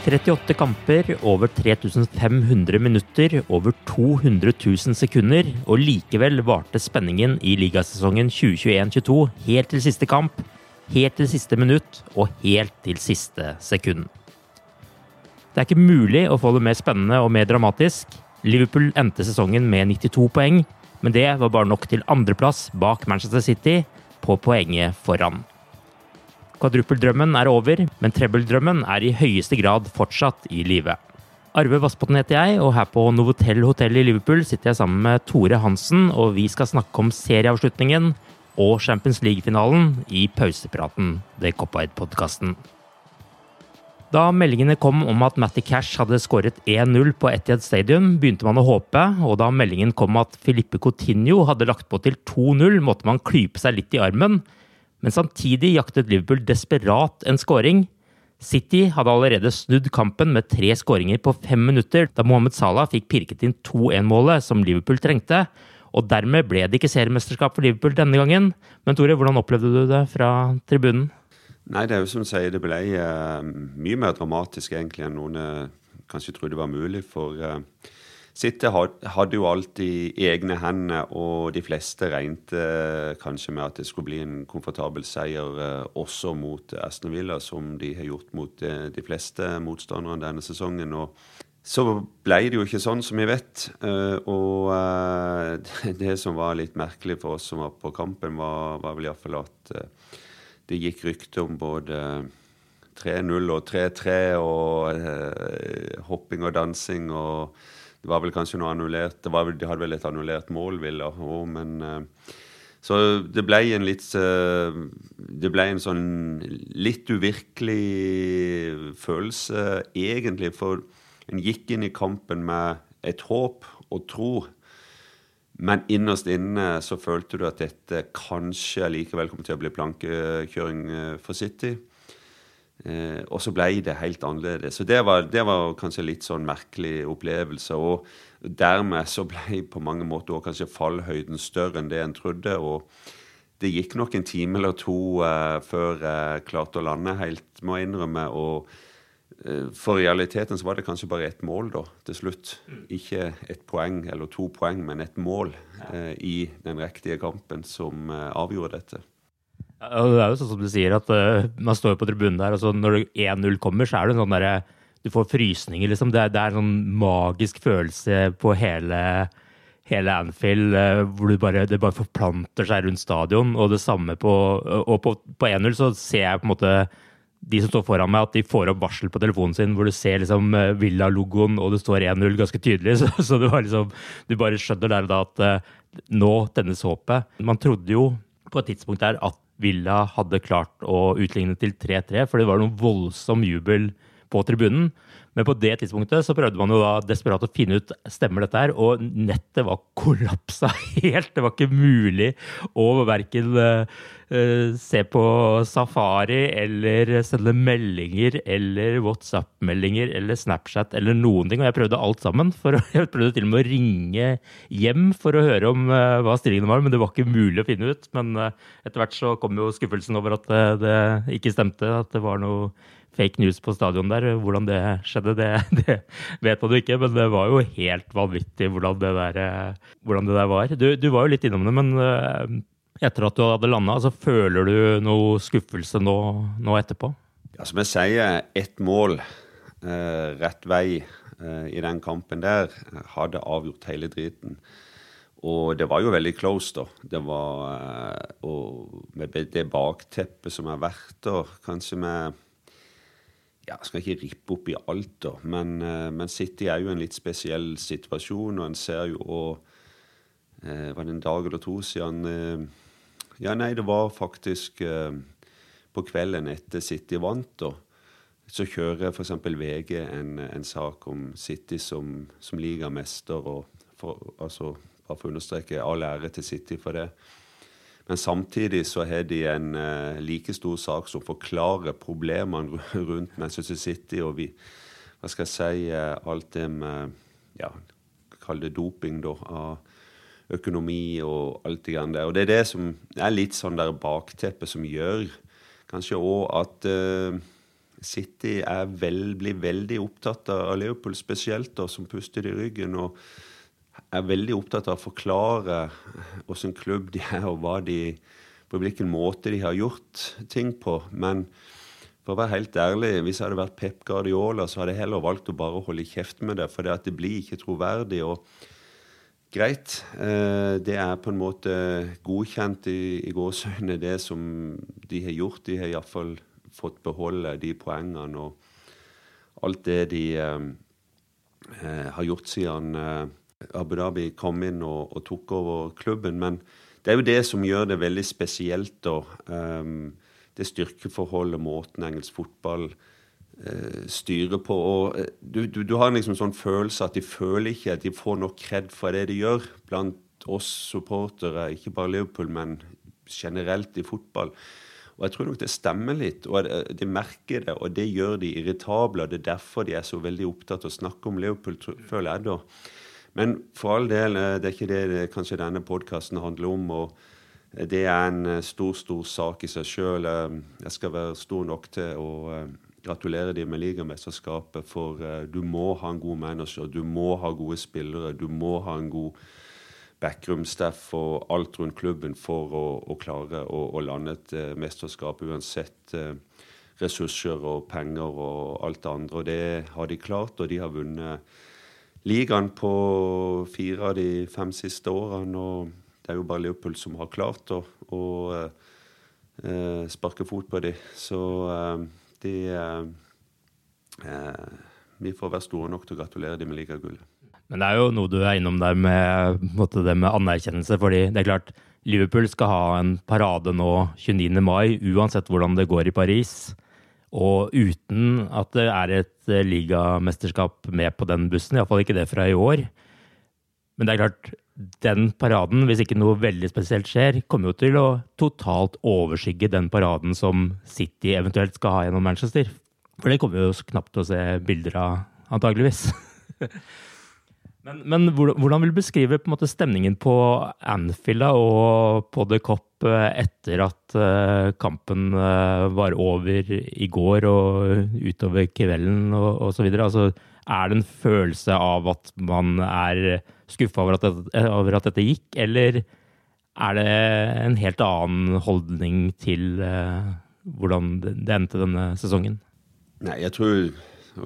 «38 kamper, over 3500 minutter, over 200 000 sekunder, og likevel varte spenningen i ligasesongen 2021-22 helt til siste kamp, helt til siste minutt og helt til siste sekund. Det er ikke mulig å få det mer spennende og mer dramatisk. Liverpool endte sesongen med 92 poeng, men det var bare nok til andreplass bak Manchester City på poenget foran. Kvadruppeldrømmen er over, men trebbeldrømmen er i høyeste grad fortsatt i live. Arve Vassbotn heter jeg, og her på Novotel hotell i Liverpool sitter jeg sammen med Tore Hansen, og vi skal snakke om serieavslutningen og Champions League-finalen i pausepraten, The Cop-Eyed-podkasten. Da meldingene kom om at Matty Cash hadde skåret 1-0 på Etihad Stadium, begynte man å håpe, og da meldingen kom at Filippe Coutinho hadde lagt på til 2-0, måtte man klype seg litt i armen. Men samtidig jaktet Liverpool desperat en skåring. City hadde allerede snudd kampen med tre skåringer på fem minutter da Mohammed Salah fikk pirket inn 2-1-målet som Liverpool trengte. Og dermed ble det ikke seriemesterskap for Liverpool denne gangen. Men Tore, hvordan opplevde du det fra tribunen? Nei, det er jo som du sier, det ble uh, mye mer dramatisk egentlig enn noen uh, kanskje trodde var mulig. For uh, City hadde jo alltid egne hender, og de fleste regnet kanskje med at det skulle bli en komfortabel seier også mot Aston Villa, som de har gjort mot de fleste motstanderne denne sesongen. og så ble det jo ikke sånn, som vi vet. Og det som var litt merkelig for oss som var på kampen, var, var vel iallfall at det gikk rykter om både 3-0 og 3-3 og eh, hopping og dansing. og Det var vel kanskje noe annullert. Var, de hadde vel et annullert mål, Villa òg, men eh, Så det ble en litt eh, Det ble en sånn litt uvirkelig følelse, egentlig. For en gikk inn i kampen med et håp og tro men innerst inne så følte du at dette kanskje likevel kom til å bli plankekjøring eh, for City. Eh, og så ble det helt annerledes. Så det var, det var kanskje litt sånn merkelig opplevelse. Og dermed så ble på mange måter også kanskje fallhøyden større enn det en trodde. og det gikk nok en time eller to eh, før jeg klarte å lande helt, må jeg innrømme. og Eh, for realiteten så var det kanskje bare ett mål da, til slutt. Ikke et poeng eller to poeng, men et mål eh, i den riktige kampen som eh, avgjorde dette. Det er jo sånn som du sier, at uh, man står på tribunen der, og så når 1-0 kommer, så er det sånn derre Du får frysninger, liksom. Det er, det er, en sånn magisk følelse på hele, hele Anfield, uh, hvor bare, det bare forplanter seg rundt stadion. Og det samme på Og på, på 1-0 så ser jeg på en måte de som står foran meg, at de får opp varsel på telefonen sin hvor du ser liksom eh, Villa-logoen og det står 1-0 ganske tydelig. Så, så du, liksom, du, bare skjønner der og da at uh, nå tennes håpet. Man trodde jo på et tidspunkt der at Villa hadde klart å utligne til 3-3, for det var noen voldsom jubel på tribunen. Men på det tidspunktet så prøvde man jo da desperat å finne ut stemmer dette her, og nettet var kollapsa helt. Det var ikke mulig å verken uh, se på Safari eller sende meldinger eller WhatsApp-meldinger eller Snapchat eller noen ting. Og jeg prøvde alt sammen. For, jeg prøvde til og med å ringe hjem for å høre om uh, hva stillingen var, men det var ikke mulig å finne ut. Men etter hvert så kom jo skuffelsen over at det ikke stemte, at det var noe fake news på stadion der. Hvordan det skjedde, det, det vet man jo ikke, men det var jo helt vanvittig hvordan det der, eh, hvordan det der var. Du, du, var jo litt innom det, men eh, etter at du hadde landa, altså, føler du noe skuffelse nå, nå etterpå? Ja, som jeg sier, ett mål eh, rett vei eh, i den kampen der hadde avgjort hele driten. Og det var jo veldig close, da. Det var eh, Og med det bakteppet som har vært, og kanskje med ja, skal ikke rippe opp i alt, da, men, eh, men, City er jo en litt spesiell situasjon. Og en ser jo og, eh, Var det en dag eller to siden eh, Ja, nei, det var faktisk eh, på kvelden etter City vant, da. Så kjører f.eks. VG en, en, sak om City som, som ligamester. og for, altså, Bare for å understreke all ære til City for det. Men samtidig så har de en uh, like stor sak som forklarer problemene rundt Manchester City. Og vi, hva skal jeg si, uh, alt det med ja, Kall det doping, da. av økonomi og alt det grann der. Og det er det som er litt sånn der bakteppet som gjør kanskje òg at uh, City vel, blir veldig opptatt av Leopold spesielt, da, som puster i ryggen. og er veldig opptatt av å forklare åssen klubb de er, og de, på hvilken måte de har gjort ting på. Men for å være helt ærlig, hvis jeg hadde vært Pep Guardiola, så hadde jeg heller valgt å bare holde kjeft med det, for det, det blir ikke troverdig. og Greit, eh, det er på en måte godkjent i, i gåsøgne, det som de har gjort. De har iallfall fått beholde de poengene og alt det de eh, eh har gjort siden eh, Abu Dhabi kom inn og, og, tok over klubben. Men det er jo det som gjør det veldig spesielt. Um, det styrkeforholdet, måten engelsk fotball uh, styrer på. Og uh, du, du, du, har liksom sånn følelse at de føler ikke at de får nok kred for det de gjør blant oss supportere, ikke bare Liverpool, men generelt i fotball. Og jeg tror nok det stemmer litt, og de merker det, og det gjør de irritable. og Det er derfor de er så veldig opptatt av å snakke om Leopold, føler jeg da. Men for all del, eh, det er ikke det, det kanskje denne podkasten handler om. og eh, Det er en eh, stor, stor sak i seg sjøl. Jeg skal være stor nok til å gratulere dem med ligamesterskapet, for du må ha en god manager, du må ha gode spillere, du må ha en god backroom-staff og alt rundt klubben for å, å klare å, å, lande et mesterskap, uansett ressurser og penger og alt det andre. Og det har de klart, og de har vunnet ligaen på fire av de fem siste årene. Og det er jo bare Liverpool som har klart å, å eh, sparke fot på dem. Så eh, de eh, eh, Vi får være store nok til å gratulere dem med ligagullet. Men det er jo noe du er innom der med det med anerkjennelse. fordi det er klart, Liverpool skal ha en parade nå 29. mai, uansett hvordan det går i Paris. Og uten at det er et eh, ligamesterskap med på den bussen, iallfall ikke det fra i år. Men det er klart, den paraden, hvis ikke noe veldig spesielt skjer, kommer jo til å totalt overskygge den paraden som City eventuelt skal ha gjennom Manchester. For det kommer vi jo knapt til å se bilder av, antageligvis. Men, men, hvordan vil du beskrive på måte stemningen på Anfield og på The Cop eh, etter at uh, kampen uh, var over i går og utover kvelden og osv.? Altså, er det en følelse av at man er skuffa over, over, at dette gikk, eller er det en helt annen holdning til hvordan det endte denne sesongen? Nei, jeg tror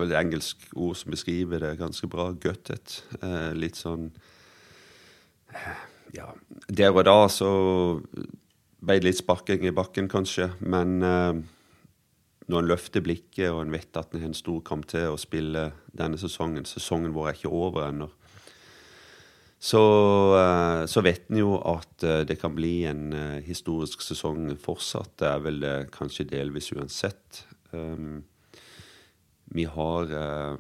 et engelsk ord som beskriver det ganske bra. Gutted. Eh, litt sånn Ja, der og da så ble det litt sparking i bakken, kanskje. Men eh, når en løfter blikket og en vet at en har en stor kamp til å spille denne sesongen Sesongen vår er ikke over ennå. Så, eh, så vet en jo at eh, det kan bli en eh, historisk sesong fortsatt. Det er vel det kanskje delvis uansett. Um, vi har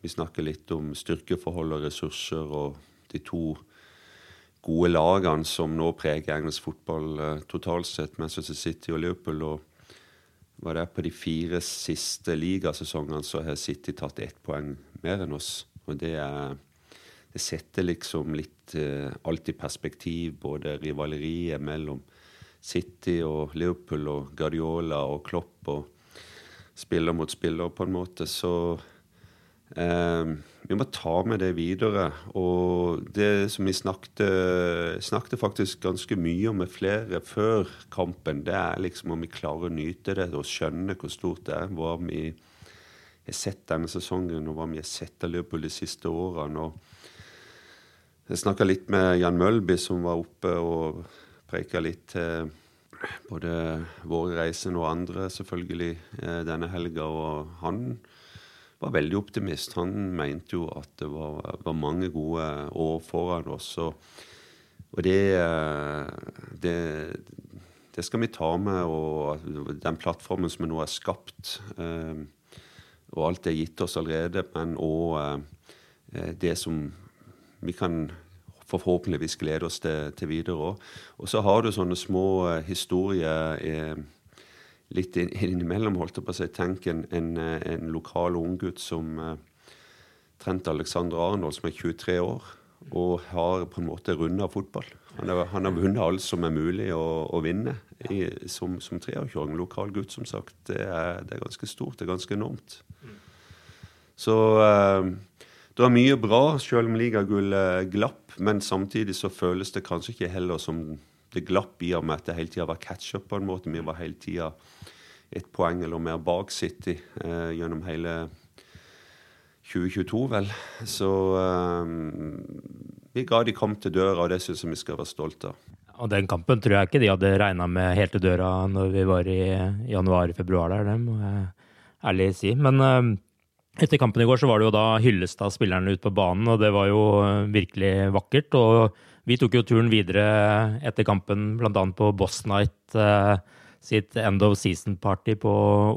Vi snakker litt om styrkeforhold og ressurser og de to gode lagene som nå preger engelsk fotball totalt sett, Manchester City og Liverpool. og var det på de fire siste ligasesongene så har City tatt ett poeng mer enn oss. Og det, er, det setter liksom litt eh, alt i perspektiv, både rivaleriet mellom City og Liverpool og Guardiola og Klopp og spiller mot spiller, på en måte. Så eh, vi må ta med det videre. Og det som vi snakket, snakket faktisk ganske mye om med flere før kampen, det er liksom om vi klarer å nyte det og skjønne hvor stort det er. Hva vi har sett denne sesongen, og hva vi har sett av Liverpool de siste årene. Og jeg snakka litt med Jan Mølby, som var oppe og preika litt til både våre reisende og andre, selvfølgelig, eh, denne helga. Og han var veldig optimist. Han mente jo at det var, var mange gode år foran oss. Og, og det, det, det, skal vi ta med. Og den plattformen som vi nå har skapt, eh, og alt det er gitt oss allerede, men òg eh, det som vi kan forhåpentligvis glede oss til, til videre òg. Og så har du sånne små eh, historier. Eh, litt innimellom, holdt jeg på å si. Tenk en, en, en lokal unggutt som uh, Trent Alexander Arnold, som er 23 år, og har på en måte runda fotball. Han, er, han, har vunnet alt som er mulig å, å vinne i, som, som 23-åring. Lokal gutt, som sagt. Det er, det er, ganske stort. Det er ganske enormt. Så uh, det var mye bra, selv om ligagullet glapp. Men samtidig så føles det kanskje ikke heller som det glapp i og med at det hele tida var catch-up. på en måte. Vi var hele tida et poeng eller mer bak City eh, gjennom hele 2022, vel. Så eh, vi ga de kamp til døra, og det syns jeg vi skal være stolte av. Og den kampen tror jeg ikke de hadde regna med helt til døra når vi var i januar-februar der, det må jeg ærlig si. Men eh, etter kampen i går så var det jo da Hyllestad spillerne ut på banen, og det var jo eh, virkelig vakkert. og vi tok jo turen videre etter kampen, bl.a. på Boss Night eh, sitt end of season-party på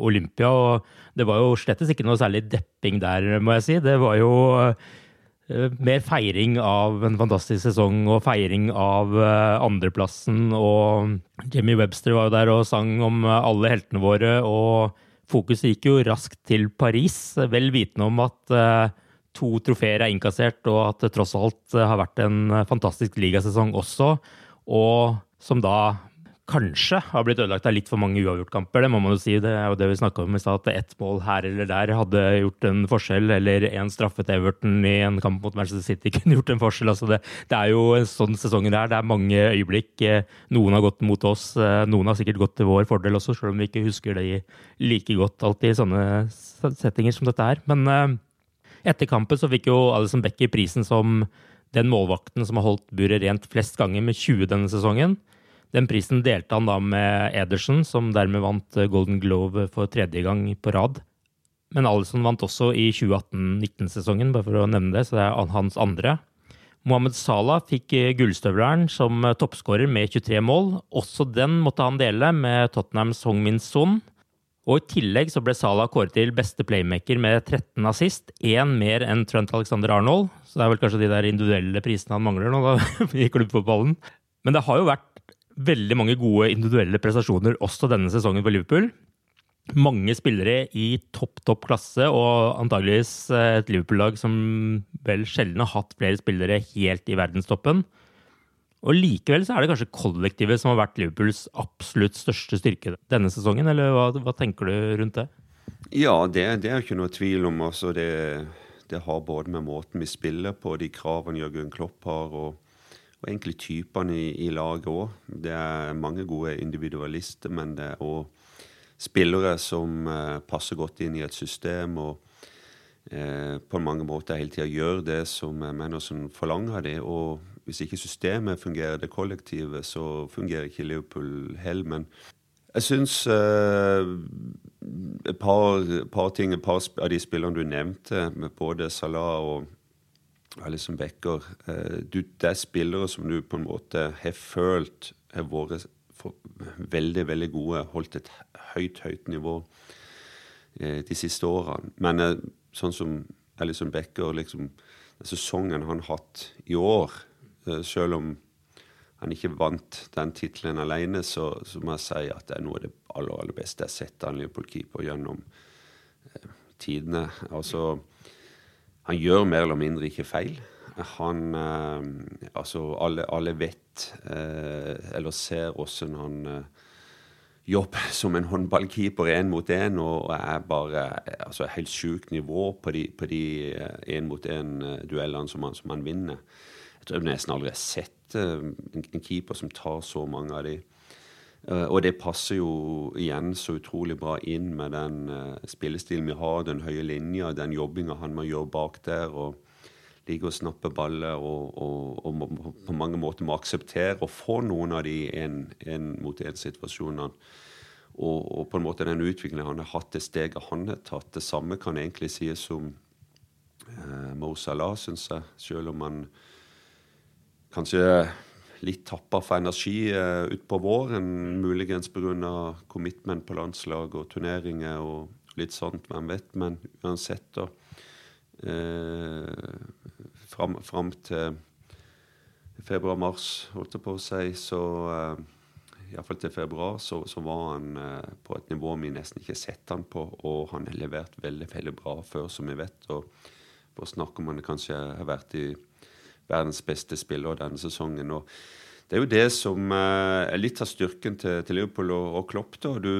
Olympia. Og det var jo slettes ikke noe særlig depping der, må jeg si. Det var jo eh, mer feiring av en fantastisk sesong og feiring av andreplassen. Og Jimmy Webster var jo der og sang om alle heltene våre. Og fokuset gikk jo raskt til Paris, vel vitende om at to trofeer er innkassert, og at det tross alt har vært en fantastisk ligasesong også. Og som da kanskje har blitt ødelagt av litt for mange uavgjortkamper. Det må man jo si. Det er jo det vi snakka om i stad, at ett mål her eller der hadde gjort en forskjell. Eller en straffet Everton i en kamp mot Manchester City kunne gjort en forskjell. Altså det, det, er jo en sånn sesong der. Det er mange øyeblikk. Noen har gått mot oss, noen har sikkert gått til vår fordel også, selv om vi ikke husker det like godt alltid i sånne settinger som dette her. Men etter kampen så fikk jo Alison Becker prisen som den målvakten som har holdt buret rent flest ganger, med 20 denne sesongen. Den prisen delte han da med Ederson, som dermed vant Golden Glove for tredje gang på rad. Men Alison vant også i 2018-19-sesongen, bare for å nevne det, så det er hans andre. Mohammed Salah fikk gullstøvleren som toppskårer med 23 mål. Også den måtte han dele med Tottenhams Hong Min Son. Og i tillegg så ble Salah kåret til beste playmaker med 13 assist, én mer enn Trent Alexander Arnold. Så det er vel kanskje de der individuelle prisene han mangler nå da, i klubbfotballen. Men det har jo vært veldig mange gode individuelle prestasjoner også denne sesongen for Liverpool. Mange spillere i topp, topp klasse, og antageligvis et Liverpool-lag som vel sjelden har hatt flere spillere helt i verdenstoppen. Og likevel så er det kanskje kollektivet som har vært Liverpools absolutt største styrke denne sesongen, eller hva, hva tenker du rundt det? Ja, det, det er ikke noe tvil om. Altså det, det, har både med måten vi spiller på, de kravene Jørgen Klopp har, og, og egentlig typene i, i laget òg. Det er mange gode individualister, men det er òg spillere som eh, passer godt inn i et system. og eh, på mange måter hele tida gjør det som Mennersen forlanger av. Og hvis ikke systemet fungerer, det kollektive, så fungerer ikke Liverpool heller. Men jeg syns uh, et par, par, ting, et par av de spillerne du nevnte, med både Salah og Alison Becker du, Det er spillere som du på en måte har følt har vært veldig, veldig gode, holdt et høyt, høyt nivå de siste årene. Men sånn som Alison Becker, liksom, sesongen han hatt i år, selv om han ikke vant den tittelen alene, så, så, må jeg si at det er noe av det aller, aller beste jeg har sett av Liverpool-keeper gjennom eh, tidene. Altså, han gjør mer eller mindre ikke feil. Han eh, Altså, alle, alle vet, eh, eller ser åssen han eh, jobber som en håndballkeeper én mot én, og er bare altså, helt sjukt nivå på de én-mot-én-duellene som, som, han vinner. Jeg tror jeg nesten aldri har sett en, en keeper som tar så mange av de. Uh, og det passer jo igjen så utrolig bra inn med den uh, spillestilen vi har, den høye linja, den jobbinga han må gjøre bak der. og Ligge og snappe baller og, og, og på mange måter må akseptere å få noen av de én-mot-én-situasjonene. Og, og, på en måte den utviklingen han har hatt, det steget han har tatt. Det samme kan egentlig sies om eh, Mo Salah, syns jeg. Selv om han kanskje litt tappa for energi uh, utpå våren. Muligens pga. commitment på landslag og turneringer og litt sånt, hvem vet. Men uansett, da. Eh, fram, fram, til februar-mars, holdt jeg på å si, så eh, Iallfall til februar så, så var han eh, på et nivå vi nesten ikke har sett han på. Og han har levert veldig veldig bra før, som vi vet. og For å snakke om han kanskje har vært i verdens beste spiller denne sesongen. og det er jo det som eh, er litt av styrken til, til Liverpool og, og Klopp. da. Du,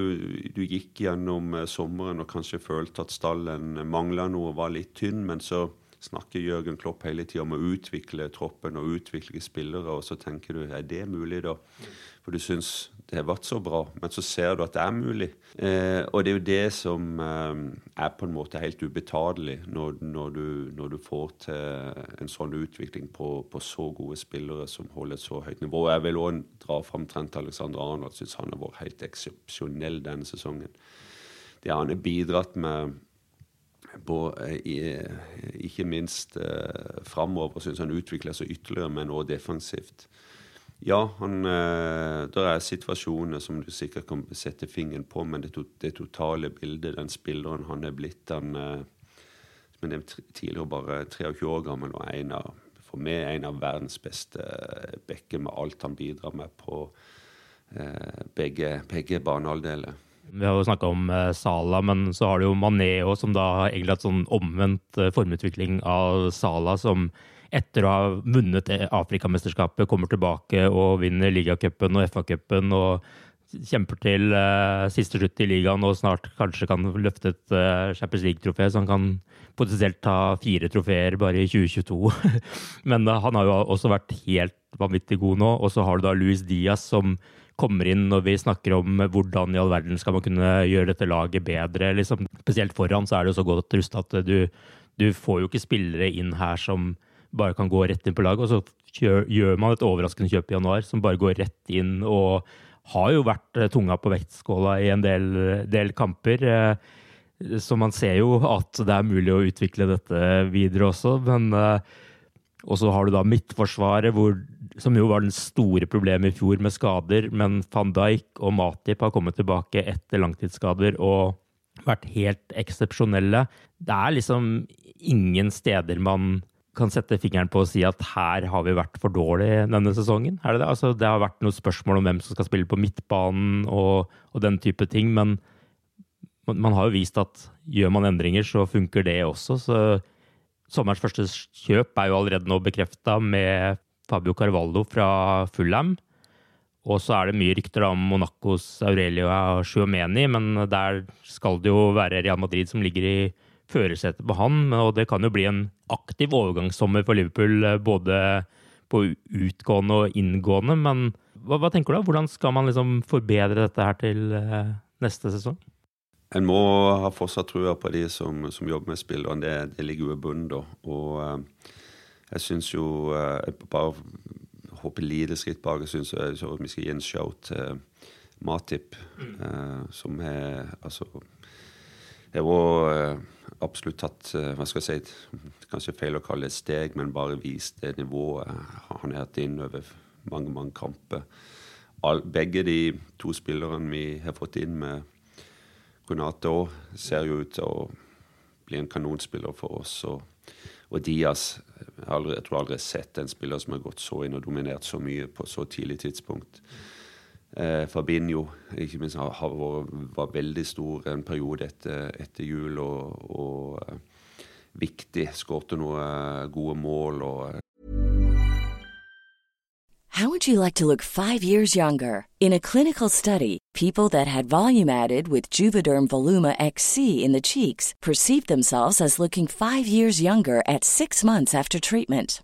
du, gikk gjennom eh, sommeren og kanskje følte at stallen mangla noe, og var litt tynn. Men så snakker Jørgen Klopp hele tida om å utvikle troppen og utvikle spillere. Og så tenker du er det mulig, da? For du syns det har vært så bra, men så ser du at det er mulig. Eh, og det er jo det som eh, er på en måte helt ubetalelig når, når, du, når, du, får til en sånn utvikling på, på, så gode spillere som holder et så høyt nivå. Jeg vil òg dra fram Trent Alexander Arnold. Syns han har vært helt eksepsjonell denne sesongen. Det han har bidratt med på, ikke minst eh, framover, syns han utvikler seg ytterligere, men òg defensivt. Ja, han, eh, det er situasjoner som du sikkert kan sette fingeren på, men det, to, det totale bildet, den spilleren han er blitt han, eh, Som jeg nevnte tidligere, bare 23 år gammel og en av, for meg en av verdens beste bekker med alt han bidrar med på eh, begge, begge banehalvdeler. Vi har jo snakka om eh, Sala, men så har du jo Mané òg, som da har egentlig hatt sånn omvendt formutvikling av Sala, som etter å ha vunnet Afrikamesterskapet, kommer tilbake og vinner ligacupen og FA-cupen og kjemper til uh, siste slutt i ligaen og snart kanskje kan løfte et uh, Champions League-trofé, så han kan potensielt ta fire trofeer bare i 2022. Men uh, han har jo også vært helt vanvittig god nå. Og så har du da Luis Diaz som kommer inn når vi snakker om hvordan i all verden skal man kunne gjøre dette laget bedre. Liksom. Spesielt foran så er det jo så godt rusta at du, du får jo ikke spillere inn her som bare kan gå rett inn på laget. Og så gjør man et overraskende kjøp i januar som bare går rett inn og har jo vært eh, tunga på vektskåla i en del, del kamper. Eh, så man ser jo at det er mulig å utvikle dette videre også. Men eh, og så har du da Midtforsvaret, hvor, som jo var den store problemet i fjor med skader. Men van Dijk og Matip har kommet tilbake etter langtidsskader og vært helt eksepsjonelle. Det er liksom ingen steder man kan sette fingeren på og si at her har vi vært for dårlige denne sesongen? Er det det? Altså, det har vært noen spørsmål om hvem som skal spille på midtbanen og, og den type ting, men man, man, har jo vist at gjør man endringer, så funker det også. Så sommerens første kjøp er jo allerede nå bekrefta med Fabio Carvalho fra Fulham. Og så er det mye rykter om Monacos Aurelio Schuameni, men der skal det jo være Real Madrid som ligger i førersetet på han. Og det kan jo bli en aktiv overgangssommer for Liverpool, eh, både på utgående og inngående. Men hva, hva tenker du? da? Hvordan skal man liksom forbedre dette her til uh, neste sesong? En må ha fortsatt trua på de som, som jobber med spill, og det, det ligger jo i bunnen, da. Og uh, jeg syns jo Bare hoppe lite skritt bak. Jeg syns vi skal gi en show til Matip, som er altså det var absolutt tatt hva skal jeg si, Kanskje feil å kalle det et steg, men bare vist det nivået han har hatt inn over mange, mange kamper. Begge de to spillerne vi har fått inn med òg, ser jo ut til å bli en kanonspiller for oss. Og, og Diaz jeg, jeg tror aldri jeg har sett en spiller som har gått så inn og dominert så mye på så tidlig tidspunkt. Eh, Fabinho ikke minst, har, har var veldig stor en periode etter, etter jul og, og uh, viktig. Skårte noen gode mål. og How would you like to look five years younger? In a clinical study, people that had volume added with Juvederm Voluma XC in the cheeks perceived themselves as looking five years younger at six months after treatment.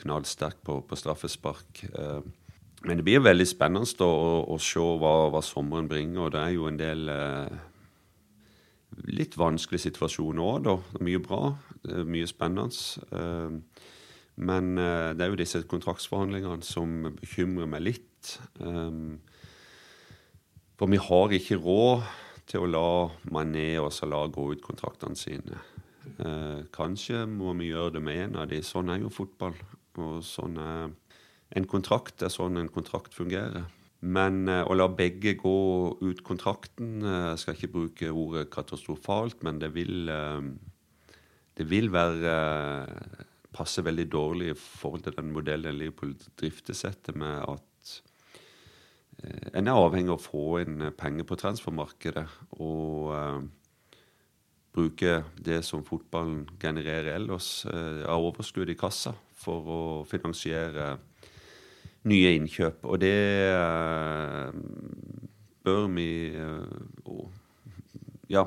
Knallsterk på, på straffespark. Eh, Men det blir veldig spennende å, å se hva, hva sommeren bringer. Og det er jo en del eh, litt vanskelige situasjoner òg, da. Mye bra. Det er mye spennende. Eh, men eh, det er jo disse kontraktsforhandlingene som bekymrer meg litt. Eh, for vi har ikke råd til å la Mané og Salah gå ut kontraktene sine. Eh, kanskje må vi gjøre det med en av de. Sånn er jo fotball. Og sånn er en kontrakt er sånn en kontrakt fungerer. Men eh, å la begge gå ut kontrakten eh, Jeg skal ikke bruke ordet katastrofalt, men det vil eh, Det vil være eh, passe veldig dårlig i forhold til den modellen Liverpool driftes etter, med at eh, en er avhengig av å få inn penger på transfermarkedet. Og eh, bruke det som fotballen genererer ellers eh, av overskudd i kassa, for å finansiere nye innkjøp. Og det eh, bør vi eh, ja,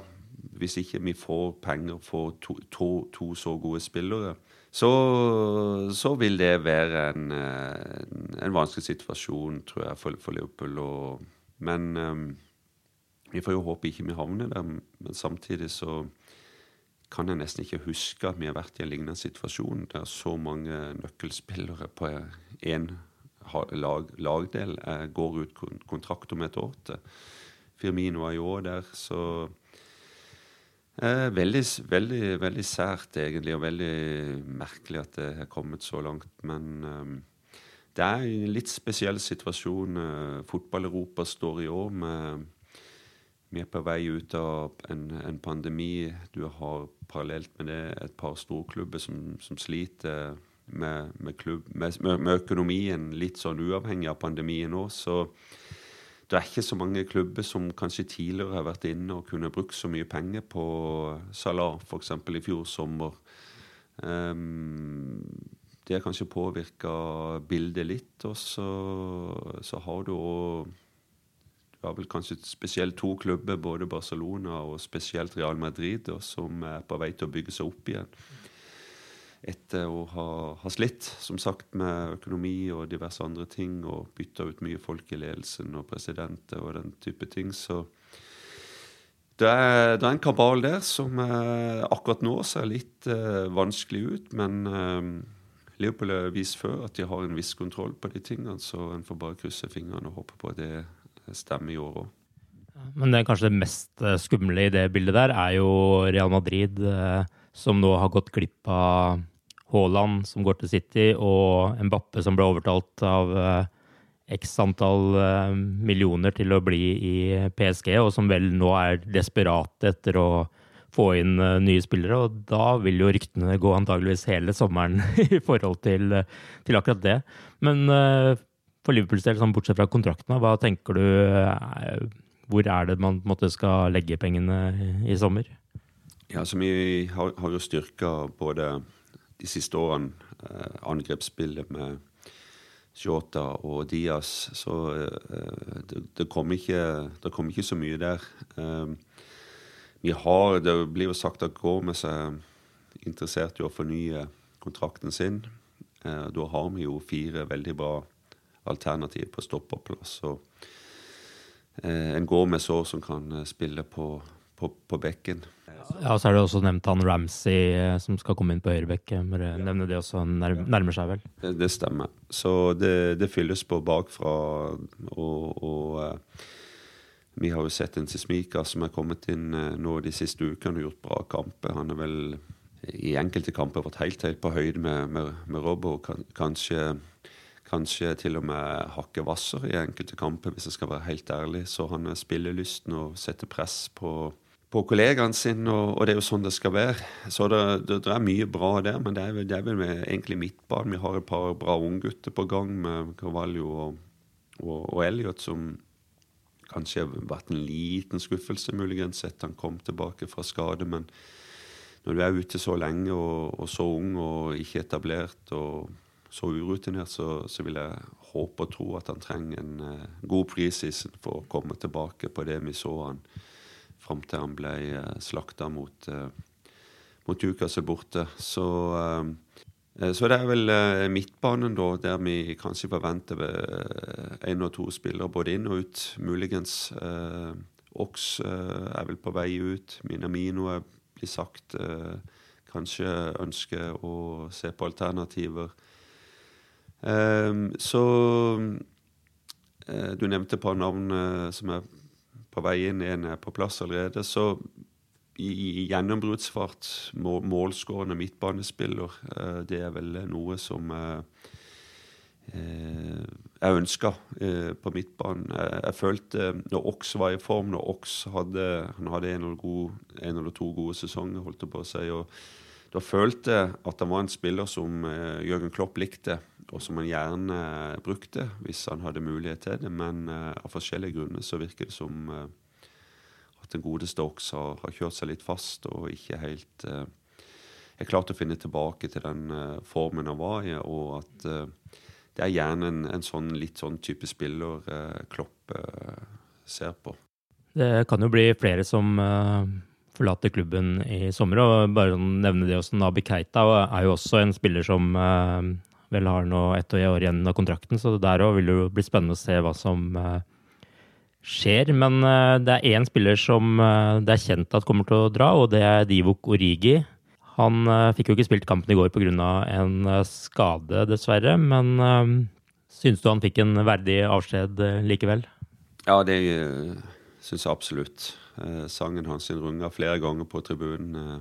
hvis ikke vi får penger for to, to, to så gode spillere, så, så, vil det være en, en, vanskelig situasjon, tror jeg, for, for Liverpool. Og, men vi får jo håpe ikke vi havner der. Men samtidig så kan jeg nesten ikke huske at vi har vært i en lignende situasjon der så mange nøkkelspillere på én lag, lagdel går ut kontrakt om et år til. Firmino er jo òg der, så eh, veldig, veldig, veldig sært, egentlig, og veldig merkelig at det har kommet så langt. Men eh, det er en litt spesiell situasjon eh, fotball-Europa står i år med vi er på vei ut av en, en, pandemi. Du har parallelt med det et par storklubber som, som sliter med, med, klubb, med, med, økonomien, litt sånn uavhengig av pandemien nå. Så det er ikke så mange klubber som kanskje tidligere har vært inne og kunne brukt så mye penger på Salah, f.eks. i fjor sommer. Um, det har kanskje påvirka bildet litt. Og så, så har du òg det var vel kanskje spesielt to klubber, både Barcelona og spesielt Real Madrid, som er på vei til å bygge seg opp igjen. Etter å ha, ha slitt, som sagt, med økonomi og diverse andre ting, og bytta ut mye folk i ledelsen og presidenter og den type ting. Så det er, det er en kabal der som eh, akkurat nå ser litt eh, vanskelig ut, men eh, Leopold har vist før at de har en viss kontroll på de tingene, så en får bare krysse fingrene og håpe på at det stemme i òg. Men det kanskje det mest eh, skumle i det bildet der, er jo Real Madrid, eh, som nå har gått glipp av Haaland, som går til City, og Mbappe, som ble overtalt av eh, x antall millioner til å bli i PSG, og som vel nå er desperate etter å få inn nye spillere. Og da vil jo ryktene gå antageligvis hele sommeren i forhold til, til akkurat det. Men for Liverpools del, sånn bortsett fra kontraktene, hva tenker du eh, Hvor er det man måte, skal legge pengene i sommer? Ja, så Vi har, har jo styrka både de siste årene eh, angrepsspillet med Shota og Diaz, så eh, det, det kommer ikke, kom ikke, så mye der. Eh, vi har, Det blir jo sagt at Gomez er interessert i å fornye kontrakten sin. Eh, da har vi jo fire veldig bra alternativ på stopperplass. Og eh, en går med sår som kan eh, spille på, på, på bekken. Ja, så er det også nevnt han Ramsey eh, som skal komme inn på høyrebekk. Nevne det også, han nærmer seg vel? Det, stemmer. Så det, det, fylles på bakfra. Og, og uh, vi har jo sett en Sismika som er kommet inn nå de siste ukene og gjort bra kamper. Han er vel i enkelte kamper vært helt, helt på høyde med, med, med Robbo. Kanskje Kanskje til og med hakket hvassere i enkelte kamper, hvis jeg skal være helt ærlig. Så han er spillelysten og setter press på, på kollegaene sine, og, og, det er jo sånn det skal være. Så det, det, det er mye bra der, men det er, det er vel med, egentlig midtbanen. Vi har et par bra unggutter på gang med Carvalho og, og, og Elliot, som kanskje har vært en liten skuffelse, muligens, etter han kom tilbake fra skade. Men når du er ute så lenge og, og så ung og ikke etablert og så urutinert, så, så, vil jeg håpe og tro at han trenger en uh, god preseason for å komme tilbake på det vi så han fram til han ble uh, slakta mot, uh, mot Newcastle borte. Så, uh, så det er vel midtbanen, da, der vi kanskje forventer én og to spillere både inn og ut, muligens. Ox er vel på vei ut. Minamino er blir sagt kanskje ønsker å se på alternativer. Ehm, så eh, Du nevnte et par navn eh, som er på vei inn, en er på plass allerede. Så i, i gjennombruddsfart, må, målskårende midtbanespiller, eh, det er vel noe som jeg ønska på midtbanen. Jeg, følte når Ox var i form, når Ox hadde, han hadde en eller, god, en eller to gode sesonger, holdt jeg på å si, og da følte jeg at han var en spiller som Jørgen Klopp likte og som han gjerne uh, brukte hvis han hadde mulighet til det. Men uh, av forskjellige grunner så virker det som uh, at den gode Stokes har, har, kjørt seg litt fast og ikke helt uh, er klart å finne tilbake til den formen han var i, og at det er gjerne en, en, sånn litt sånn type spiller Klopp ser på. Det kan jo bli flere som forlate klubben i sommer. Og bare sånn nevne det også, Nabi Keita er jo også en spiller som eh, vel har nå ett år igjen av kontrakten, så der òg vil det jo bli spennende å se hva som eh, skjer. Men eh, det er én spiller som det er kjent at kommer til å dra, og det er Divok Origi. Han fikk jo ikke spilt kampen i går pga. en skade, dessverre. Men syns du han fikk en verdig avskjed likevel? Ja, det uh, syns jeg absolutt. Eh, sangen hans runga flere ganger på tribunen eh,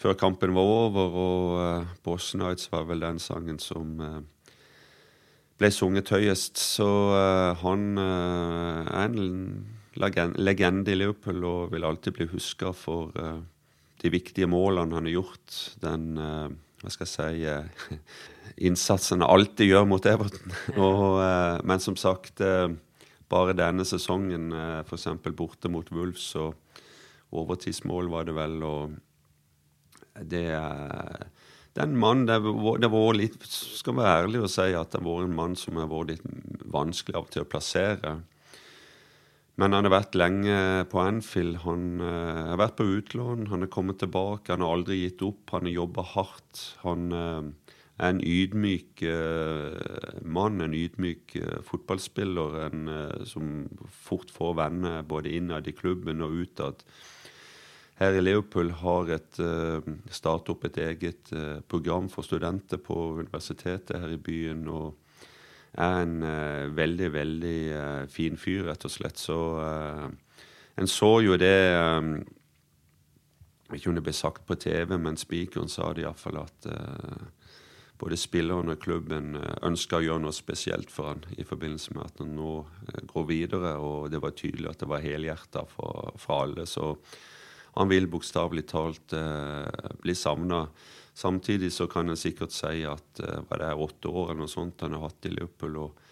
før kampen var over, og Boss Nights var vel den sangen som eh, ble sunget høyest. Så eh, han eh, er en legen- legende i Liverpool og vil alltid bli huska for eh, de viktige målene han har gjort. Den eh, hva skal jeg si eh, innsatsen han alltid gjør mot Everton. og, eh, men som sagt, eh, bare denne sesongen, eh, f.eks. borte mot Wolves, og overtidsmål var det vel, og det er den mannen, det det var litt Skal være ærlig og si at det har vært en mann som har vært litt vanskelig av og til å plassere. Men han har vært lenge på Anfield. Han uh, har vært på utlån, han har kommet tilbake. Han har aldri gitt opp. Han har jobba hardt. Han er en ydmyk eh, mann, en ydmyk eh, fotballspiller. En eh, som fort får venner både innad i klubben og utad. Her i Leopold har et uh, startet opp et eget program for studenter på universitetet her i byen. og er en veldig, veldig fin fyr, rett og slett. Så en så jo det Jeg ikke om det ble sagt på TV, men spikeren sa det iallfall at både spilleren og klubben eh, ønska å gjøre noe spesielt for han i forbindelse med at han nå eh, går videre, og det var tydelig at det var helhjerta fra, fra alle. Så han vil bokstavelig talt eh, bli savna. Samtidig så kan en sikkert si at eh, det er åtte år eller noe sånt han har hatt i Liverpool. og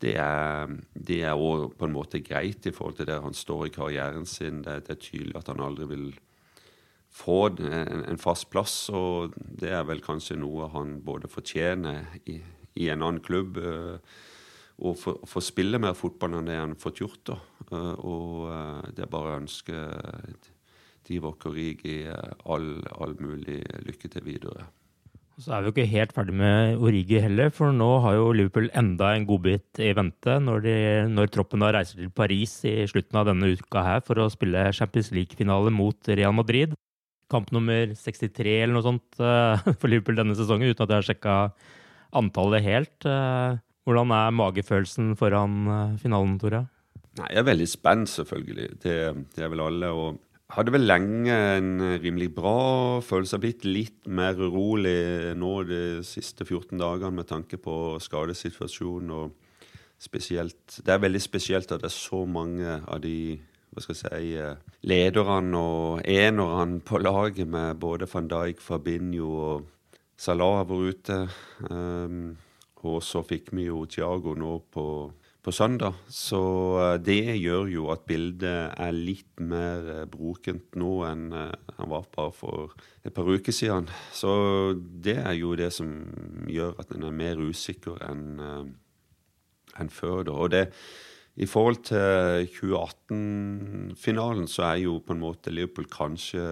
det er, det er også på en måte greit i forhold til der han står i karrieren sin. Det, det er tydelig at han aldri vil få en, en fast plass, og det er vel kanskje noe han både fortjener i, i en annen klubb. eh, og få spille mer fotball enn det han har fått gjort. da. Eh, Og eh, det er bare å ønske Divok Origi Rigi all, all mulig lykke til videre. Så er vi jo ikke helt ferdig med Origi heller, for nå har jo Liverpool enda en godbit i vente når, de, når troppen da reiser til Paris i slutten av denne uka her for å spille Champions League-finale mot Real Madrid. Kamp nummer 63 eller noe sånt eh, for Liverpool denne sesongen, uten at jeg har sjekka antallet helt. Eh, Hvordan er magefølelsen foran eh, finalen, Tore? Nei, Jeg er veldig spent, selvfølgelig. Det, det er vel alle. og hadde vel lenge en rimelig bra følelse. Har blitt litt mer urolig nå de siste 14 dagene med tanke på skadesituasjonen. og spesielt, Det er veldig spesielt at det er så mange av de hva skal jeg si, eh, lederne og enerne på laget med både van Dijk, Fabinho og Salah var ute. Um, og så fikk vi jo Thiago nå på, på søndag. Så eh, det gjør jo at bildet er litt mer brukent brokent nå enn eh, han var bare for et par uker siden. Så det er jo det som gjør at en er mer usikker enn eh, enn før. da. Og det, i forhold til 2018-finalen så er jo på en måte Liverpool kanskje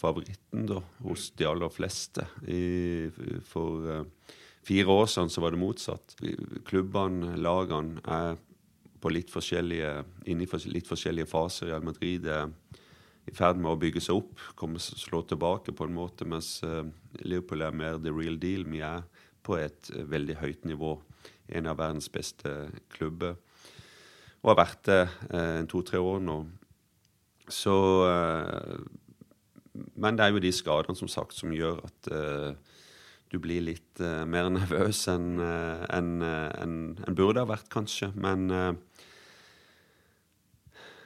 favoritten da, hos de aller fleste. I, for eh, fire år siden så var det motsatt. Klubbene, lagene, er på litt forskjellige, inne i litt forskjellige faser. Real Madrid er i ferd med å bygge seg opp, komme slå tilbake på en måte, mens eh, Liverpool er mer the real deal. Vi er på et eh, veldig høyt nivå. En av verdens beste klubber. Og har vært det eh, en to-tre år nå. Så eh, Men det er jo de skadene som sagt som gjør at eh, du blir litt eh, mer nervøs enn en, en, enn burde ha vært, kanskje. Men eh,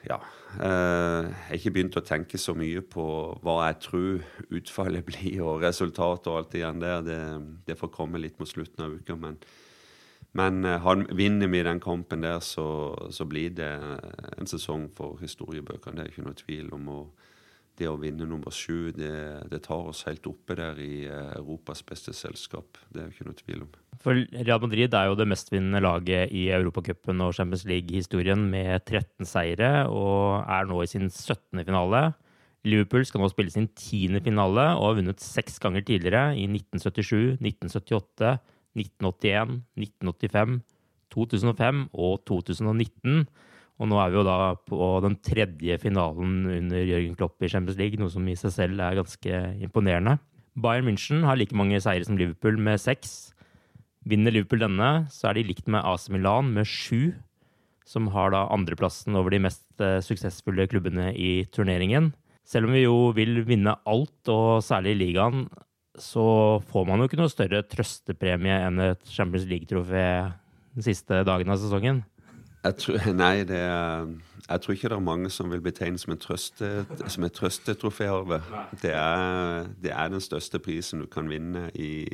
ja. eh, jeg har ikke begynt å tenke så mye på hva jeg tror utfallet blir, og resultatet og alt det igjen der. Det, det får komme litt mot slutten av uka. Men, men eh, han, vinner vi den kampen der, så, så blir det en sesong for historiebøkene. Det er ikke noe tvil om. Og det å vinne nummer sju, det, det tar oss helt oppe der i eh, Europas beste selskap. Det er ikke noe tvil om. For Real Madrid er jo det mestvinnende laget i Europacupen og Champions League-historien med 13 seire, og er nå i sin 17. finale. Liverpool skal nå spille sin tiende finale og har vunnet seks ganger tidligere, i 1977, 1978, 1981, 1985, 2005 og 2019. Og nå er vi jo da på den tredje finalen under Jørgen Klopp i Champions League, noe som i seg selv er ganske imponerende. Bayern München har like mange seire som Liverpool, med seks. Vinner Liverpool denne, så er de likt med AC Milan med sju, som har da andreplassen over de mest uh, suksessfulle klubbene i turneringen. Selv om vi jo vil vinne alt, og særlig ligaen, så får man jo ikke noe større trøstepremie enn et Champions League-trofé den siste dagen av sesongen. Jeg tror, nei, det jeg tror ikke det er mange som vil betegne som, en trøste, som et trøstetroféarve. Det, det, er den største prisen du kan vinne i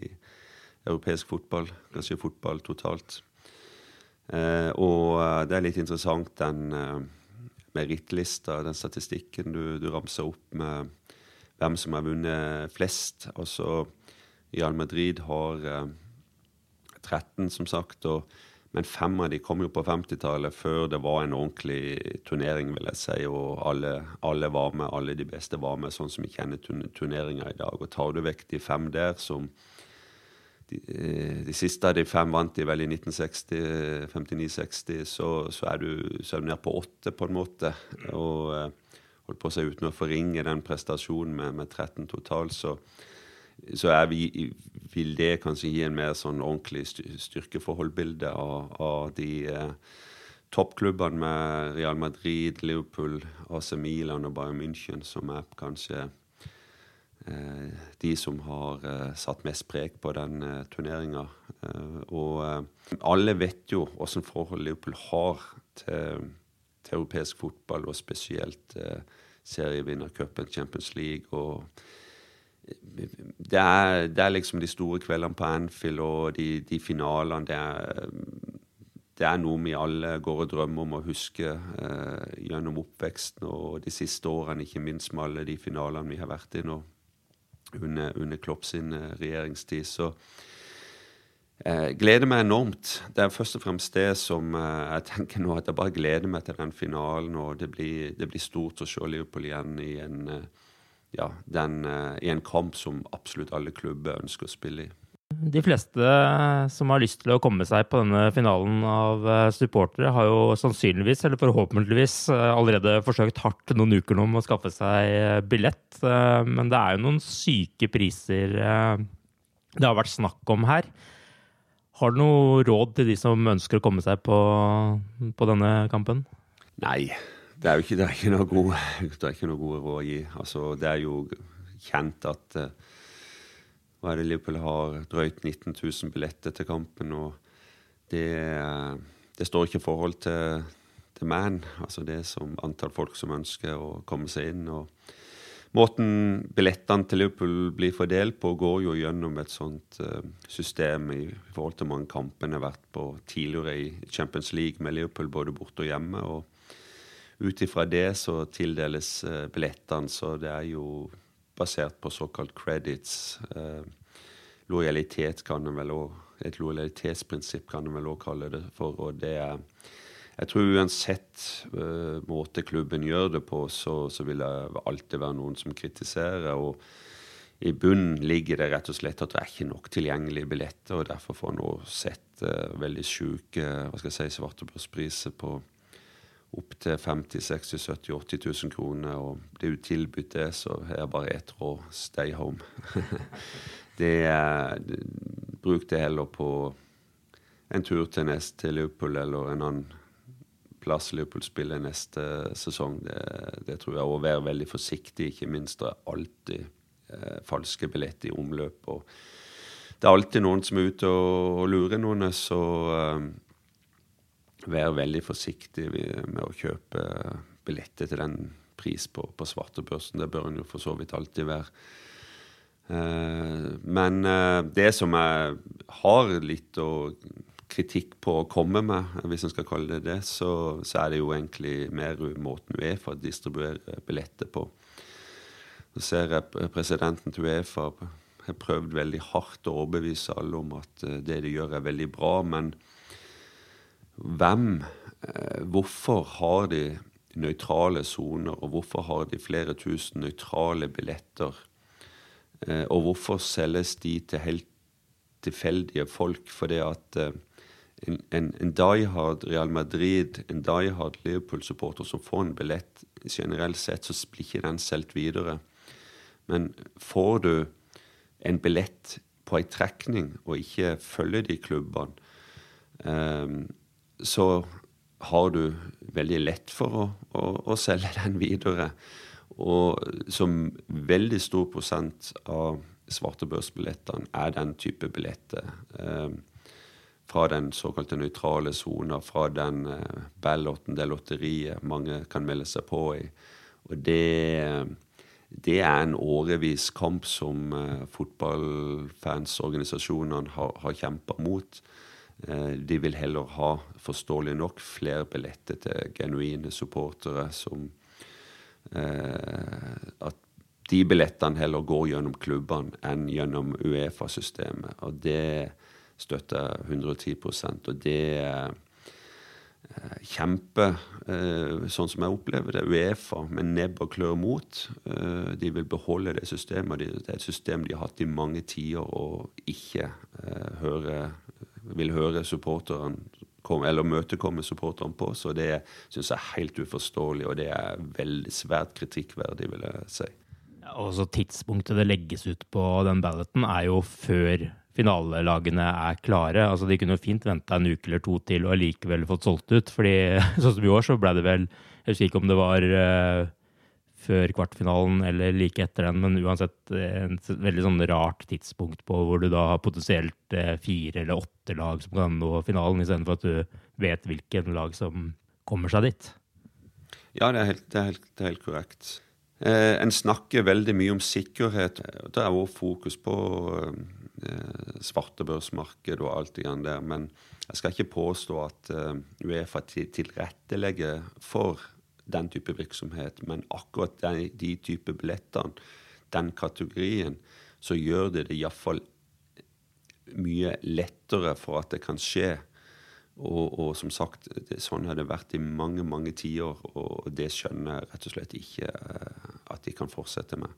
europeisk fotball, kanskje fotball totalt. Eh, og det er litt interessant den eh, merittlista, den statistikken du, du, ramser opp med hvem som har vunnet flest. Altså Real Madrid har eh, 13, som sagt. og men fem av de kom jo på 50-tallet, før det var en ordentlig turnering, vil jeg si. Og alle, alle, var med, alle de beste var med, sånn som vi kjenner turneringer i dag. Og tar du vekk de fem der, som de, eh, de siste av de fem vant de vel i 1960, 59-60, så, så, er du, så nede på åtte, på en måte. Og eh, holdt på å si uten å forringe den prestasjonen med, med 13 totalt, så så vi, vil det kanskje gi en mer sånn ordentlig styrkeforholdbilde av, av de eh, toppklubbene med Real Madrid, Liverpool, AC Milan og Bayern München, som er kanskje eh, de som har eh, satt mest preg på den eh, turneringa. Eh, og eh, alle vet jo åssen forhold Liverpool har til, til, europeisk fotball, og spesielt eh, serievinnercupen, Champions League. og det er, det er, liksom de store kveldene på Anfield og de, de finalene. Det er, det er, noe vi alle går og drømmer om å huske eh, gjennom oppveksten og de siste årene, ikke minst med alle de finalene vi har vært i nå under, under Klopp sin eh, regjeringstid. Så eh, gleder meg enormt. Det er først og fremst det som eh, jeg tenker nå, at jeg bare gleder meg til den finalen. Og det blir, det blir stort å se Liverpool igjen i en eh, ja, den, uh, i en kamp som absolutt alle klubber ønsker å spille i. De fleste som har lyst til å komme seg på denne finalen av eh, supportere, har jo sannsynligvis, eller forhåpentligvis, eh, allerede forsøkt hardt noen uker nå med å skaffe seg billett. Men det er jo noen syke priser det har vært snakk om her. Har du noe råd til de som ønsker å komme seg på, på denne kampen? Nei, det er jo ikke, det er ikke, noe, gode, det er ikke noe gode råd å gi. Altså, det er jo kjent at uh, hva er det Liverpool har drøyt 19 000 billetter til kampen. og det, uh, det står ikke i forhold til, til man, altså det som antall folk som ønsker å komme seg inn. og Måten billettene til Liverpool blir fordelt på, går jo gjennom et sånt uh, system i forhold til mange kampene har vært på tidligere i Champions League med Liverpool både borte og hjemme. og ut ifra det så tildeles eh, billettene, så det er jo basert på såkalt credits. Eh, lojalitet kan en vel også, Et lojalitetsprinsipp kan en vel òg kalle det for. og det er jeg tror uansett uh, måte klubben gjør det på, så, så, vil det alltid være noen som kritiserer. og I bunnen ligger det rett og slett at det er ikke nok tilgjengelige billetter. og Derfor får nå sett uh, veldig sjuke hva skal jeg si, svartebørspriser på opptil 50 60 70 80 000 kroner. Og det er jo tilbudt det, så er det bare ett råd stay home. det er, bruk det heller på en tur til neste til Liverpool eller en annen plass Liverpool spiller neste sesong. Det, det tror jeg. Og være veldig forsiktig, ikke minst. Det er alltid eh, falske billetter i omløp. og det er alltid noen som er ute og, og lurer noen. Så eh, vær veldig forsiktig med å kjøpe billetter til den pris på, på svartebørsen. Det bør en jo for så vidt alltid være. Eh, men eh, det som jeg har litt og kritikk på å komme med, hvis en skal kalle det det, så, så, er det jo egentlig mer måten Uefa distribuerer billetter på. Så ser jeg presidenten til Uefa har prøvd veldig hardt å overbevise alle om at eh, det de gjør, er veldig bra. men hvem, eh, hvorfor har de nøytrale soner, og hvorfor har de flere tusen nøytrale billetter? Eh, og hvorfor selges de til helt tilfeldige folk? Fordi at en, en, en diehard Real Madrid, en diehard Liverpool-supporter som får en billett, generelt sett så blir ikke den solgt videre. Men får du en billett på ei trekning og ikke følger de klubbene, um, så har du veldig lett for å, å, å, selge den videre. Og som veldig stor prosent av svartebørsbillettene er den type billetter. Um, fra den såkalte nøytrale sona, fra den uh, balloten, det lotteriet mange kan melde seg på i. Og det det er en årevis kamp som uh, fotballfansorganisasjonene har, har kjempa mot. Uh, de vil heller ha, forståelig nok, flere billetter til genuine supportere som At de billettene heller går gjennom klubbene enn gjennom Uefa-systemet. Og det støtter 110% og det kjemper, kjempe, eh, sånn som jeg opplever det, Uefa med nebb og klør mot. Eh, de vil beholde det systemet. Det er et system de har hatt i mange tider og ikke høre, vil høre supporteren eller møtekomme supporterne på. Så det syns jeg er helt uforståelig, og det er veldig svært kritikkverdig, vil jeg si. Ja, også tidspunktet det legges ut på den balloten, er jo før finalelagene er klare. Altså, de kunne fint venta en uke eller to til og allikevel fått solgt ut. fordi sånn som i år, så ble det vel Jeg husker ikke om det var uh, før kvartfinalen eller like etter den, men uansett en veldig sånn rart tidspunkt på hvor du da har potensielt uh, fire eller åtte lag som kan nå finalen, istedenfor at du vet hvilken lag som kommer seg dit. Ja, det er helt, det er helt, det er helt korrekt. Eh, en snakker veldig mye om sikkerhet. Det er også fokus på eh, Eh, svartebørsmarked og alt det grann der. Men jeg skal ikke påstå at eh, Uefa tilrettelegger for den type virksomhet. Men akkurat de, de type billettene, den kategorien, så gjør det det iallfall mye lettere for at det kan skje. Og, og som sagt, det, sånn har det vært i mange mange tiår, og det skjønner jeg rett og slett ikke eh, at de kan fortsette med.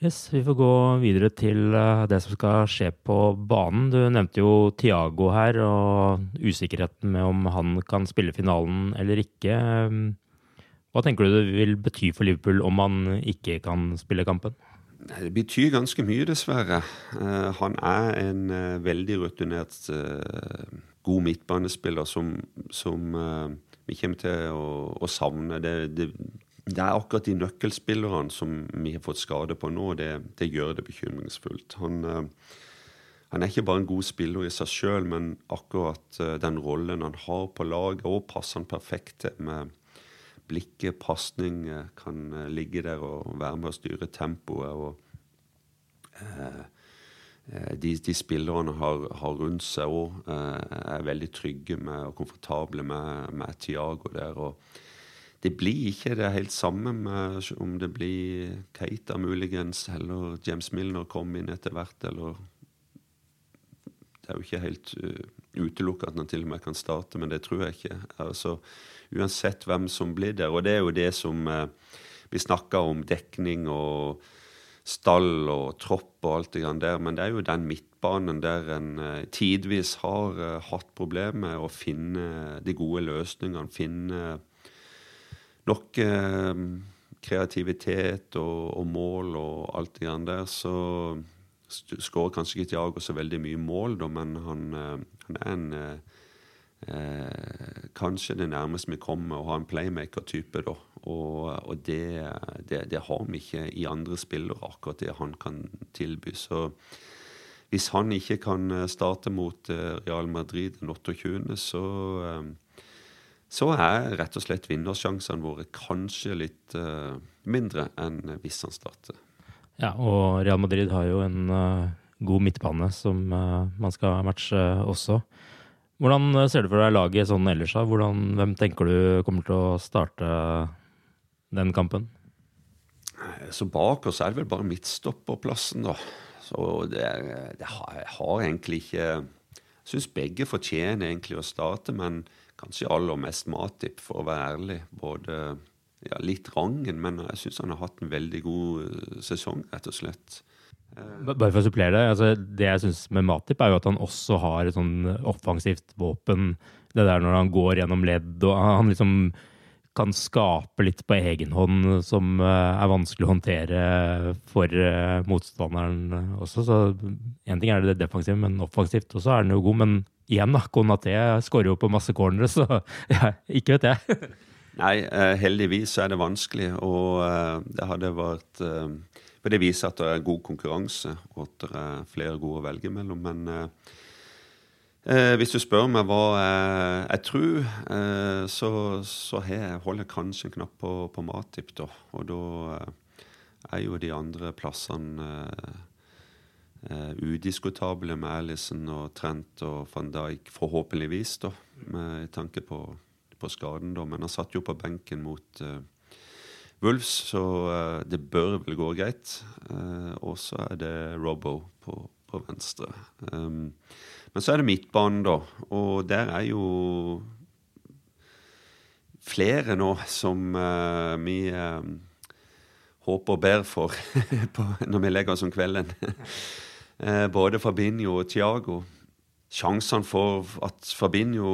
Yes, Vi får gå videre til eh, det som skal skje på banen. Du nevnte jo Tiago her, og usikkerheten med om han kan spille finalen eller ikke. Hva tenker du det vil bety for Liverpool om han ikke kan spille kampen? Det betyr ganske mye, dessverre. Uh, han er en veldig rutinert, god midtbanespiller som, som vi kommer til å, å savne. Det, det, det er akkurat de nøkkelspillerne som vi har fått skade på nå. Det, det gjør det bekymringsfullt. Han, uh, han, er ikke bare en god spiller i seg sjøl, men akkurat uh, den rollen han har på laget, og passer han perfekt til med blikket, pasning, uh, kan ligge der og være med å styre tempoet. og de, de spillerne har, har rundt seg òg, er veldig trygge med og komfortable med, med Tiago der. og det blir ikke det helt samme med om det blir Keita muligens, eller James Milner kommer inn etter hvert, eller Det er jo ikke helt uh, utelukket at han til og med kan starte, men det tror jeg ikke. Altså, uansett hvem som blir der. Og det er jo det som uh, Vi snakker om dekning og stall og tropp og alt det grann der, men det er jo den midtbanen der en uh, tidvis har uh, hatt problemer med å finne de gode løsningene, finne nok eh, kreativitet og, og, mål og alt det grann der, så skårer kanskje ikke Tiago så veldig mye mål, da, men han, eh, han er en eh, eh, Kanskje det nærmeste vi kommer å ha en playmaker-type, da. Og, og det, det, det, har vi ikke i andre spillere, akkurat det han kan tilby. Så hvis han ikke kan eh, starte mot eh, Real Madrid den 28., så så er rett og slett vinnersjansene våre kanskje litt uh, mindre enn hvis han starter. Ja, og Real Madrid har jo en uh, god midtbane som uh, man skal matche også. Hvordan ser du for deg laget sånn ellers? da? Hvordan, hvem tenker du kommer til å starte den kampen? Så bak oss er det vel bare midtstopperplassen, da. Så det, det har, har, egentlig ikke Jeg syns begge fortjener egentlig å starte, men kanskje aller mest Matip, for å være ærlig. Både ja, litt rangen, men jeg syns han har hatt en veldig god eh, sesong, rett og slett. Bare for å supplere det. altså Det jeg syns med Matip, er jo at han også har et sånn offensivt våpen. Det der når han går gjennom ledd og han liksom kan skape litt på egen hånd som eh, er vanskelig å håndtere for eh, motstanderen også. Så én ting er det defensive, men offensivt også er han jo god. Men igjen, da, Konaté skårer jo på masse cornere, så ja, ikke vet jeg. Nei, eh, heldigvis er det vanskelig, og det hadde vært For det viser at det er god konkurranse, og at det er flere gode å velge mellom. Men eh, hvis du spør meg hva jeg, jeg tror, eh, så, så jeg, holder jeg kanskje en knapp på, på Matip, da. Og da eh, er jo de andre plassene udiskutable med Alison og Trent og van Dijk, forhåpentligvis, da, med tanke på på skaden, da, men han satt jo på benken mot Wolves, så det bør vel gå greit. Og så er det Robbo på, på venstre. Um, men så er det midtbanen, da, og der er jo flere nå som vi håper og ber for når vi legger oss om kvelden. Både Fabinho og Thiago. Sjansene for at Fabinho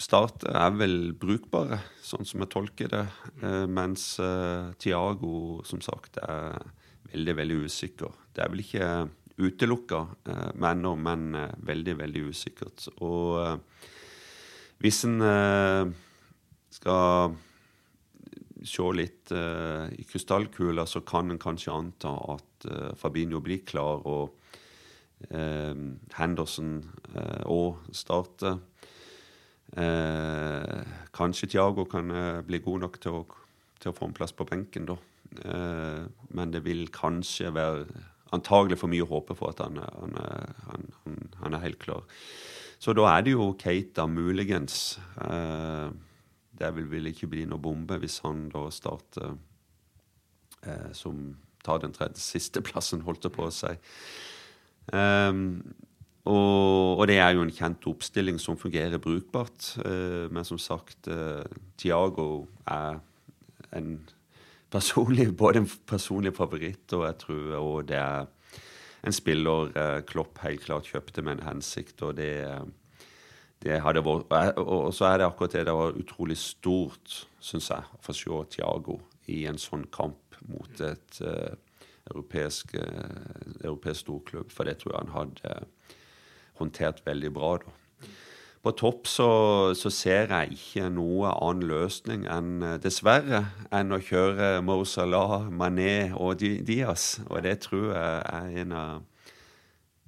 starter, er vel brukbare, sånn som jeg tolker det. Mens Tiago, som sagt, er veldig, veldig usikker. Det er vel ikke utelukka men med ennå, men eh, veldig, veldig usikkert. Og eh, hvis en eh, skal se litt i krystallkula, så kan en kanskje anta at Fabinho blir klar, og Henderson òg starter. Eh, kanskje Tiago kan eh, bli god nok til å, til å, få en plass på benken, da. Eh, men det vil kanskje være antagelig for mye å håpe for at han, han, han, han, er helt klar. Så da er det jo Keita muligens. Eh, det vil vil ikke bli noe bombe hvis han da starter eh, som tar den tredje siste plassen, holdt det på å si. Um, og, og, det er jo en kjent oppstilling som fungerer brukbart. Eh, men som sagt, eh, Tiago er en personlig, både en personlig favoritt, og jeg tror og det er en spiller eh, Klopp helt klart kjøpte med en hensikt. og det, det hadde vært, og så er det akkurat det det var utrolig stort, syns jeg, å få se Tiago i en sånn kamp mot et uh, europeisk, uh, europeisk storklubb, for det tror jeg han hadde håndtert veldig bra. da. På topp så, så, ser jeg ikke noe annen løsning enn, eh, dessverre, enn å kjøre Mo Salah, Mané og Diaz. Og det tror jeg er en av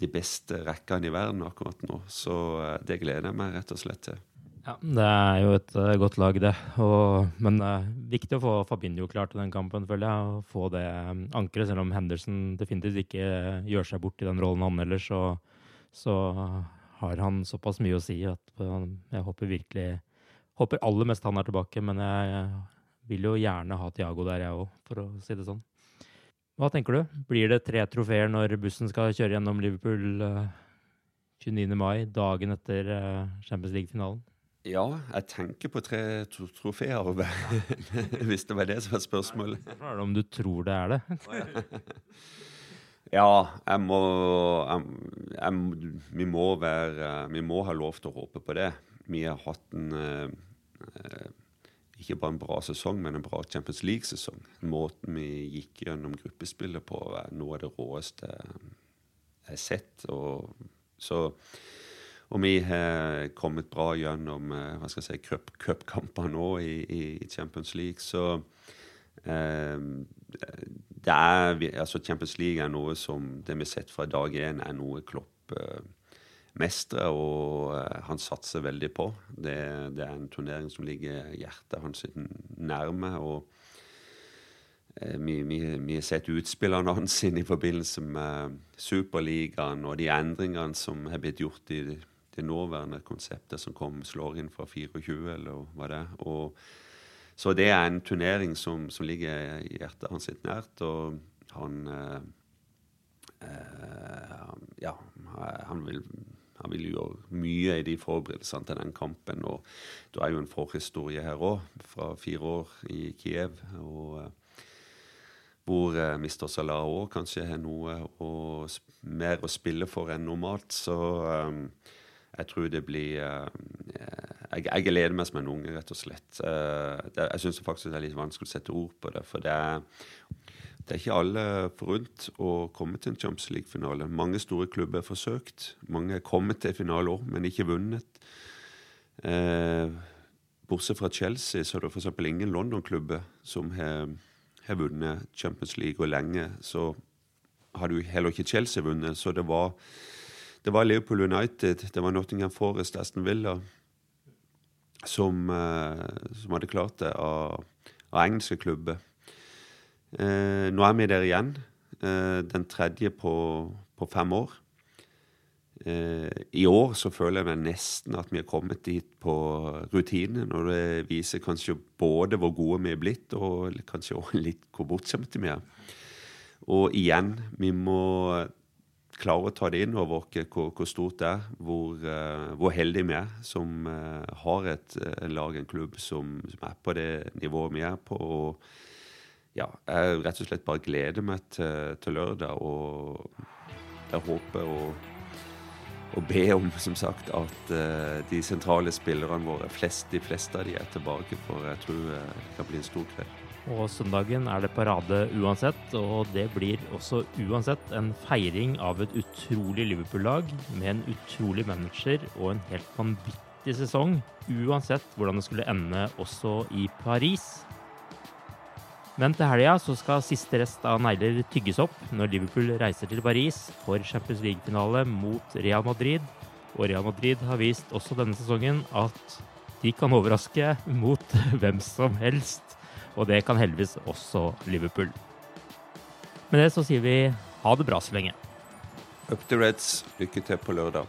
de beste rekkene i verden akkurat nå. Så eh, det gleder jeg meg rett og slett til. Ja, Det er jo et uh, godt lag, det. Og, men uh, viktig å få Fabinho klar til den kampen, føler jeg. Og få det um, ankeret, selv om Henderson definitivt ikke gjør seg bort i den rollen han ellers. Så, så har han såpass mye å si at jeg håper virkelig Håper aller mest han er tilbake, men jeg vil jo gjerne ha Tiago der, jeg òg, for å si det sånn. Hva tenker du? Blir det tre trofeer når bussen skal kjøre gjennom Liverpool 29. Eh, mai, dagen etter eh, Champions League-finalen? Ja, jeg tenker på tre trofeer, hvis det var det som var spørsmålet. Hva er det om du tror det er det. Ja, jeg må, jeg, jeg, vi, må være, vi må ha lov til å håpe på det. Vi har hatt en eh, ikke bare en bra sesong, men en bra Champions League-sesong. Måten vi gikk gjennom gruppespillet på, er noe av det råeste jeg har sett. Og, så, og vi har kommet bra gjennom eh, hva skal jeg si, cupkamper nå i, i, Champions League. Så eh, det er, altså Champions League er noe som det vi har sett fra dag én, er noe Klopp eh, mestrer, og eh, han satser veldig på. Det, det, er en turnering som ligger hjertet hans nærme. og eh, vi, har sett utspillene hans i forbindelse med Superligaen og de endringene som har blitt gjort i det nåværende konseptet som kom, slår inn fra 24, eller hva det er. og så det er en turnering som, som ligger i hjertet hans sitt nært, og han eh, eh, Ja, han vil, han vil gjøre mye i de forberedelsene til den kampen. Og det er jo en forhistorie her òg, fra fire år i Kiev. og eh, hvor eh, Mr. Salah òg kanskje har noe å, mer å spille for enn normalt. Så um, jeg tror det blir uh, jeg, jeg gleder meg som en unge, rett og slett. Det, jeg syns faktisk det er litt vanskelig å sette ord på det. For det er, det er ikke alle forunt å komme til en Champions League-finale. Mange store klubber har forsøkt. Mange er kommet til finale òg, men ikke vunnet. Uh, bortsett fra Chelsea så er det f.eks. ingen London-klubber som har, har vunnet Champions League, og lenge så har du heller ikke Chelsea vunnet. Så det var det var Liverpool United, det var Nottingham Forest, Aston Villa som, eh, som hadde klart det av, av engelske klubber. Eh, nå er vi der igjen. Eh, den tredje på, på fem år. Eh, I år så føler jeg meg nesten at vi er kommet dit på rutine, når det viser kanskje både hvor gode vi er blitt, og kanskje også litt hvor bortskjemte vi er. Og igjen, vi må klarer å ta det inn over oss hvor, hvor, stort det er, hvor, uh, hvor heldige vi er som uh, har et uh, lag, en klubb, som, som, er på det nivået vi er på. og ja, Jeg rett og slett bare gleder meg til, til lørdag, og jeg håper og, og be om, som sagt, at de sentrale spillerne våre, flest, de fleste av de er tilbake, for jeg tror det kan bli en stor kveld. Og søndagen er det parade uansett, og det blir også uansett en feiring av et utrolig Liverpool-lag med en utrolig manager og en helt vanvittig sesong, uansett hvordan det skulle ende også i Paris. Men til helga så skal siste rest av negler tygges opp når Liverpool reiser til Paris for Champions League-finale mot Real Madrid. Og Real Madrid har vist også denne sesongen at de kan overraske mot hvem som helst. Og det kan heldigvis også Liverpool. Med det så sier vi ha det bra så lenge. Up the Reds. Lykke til på lørdag.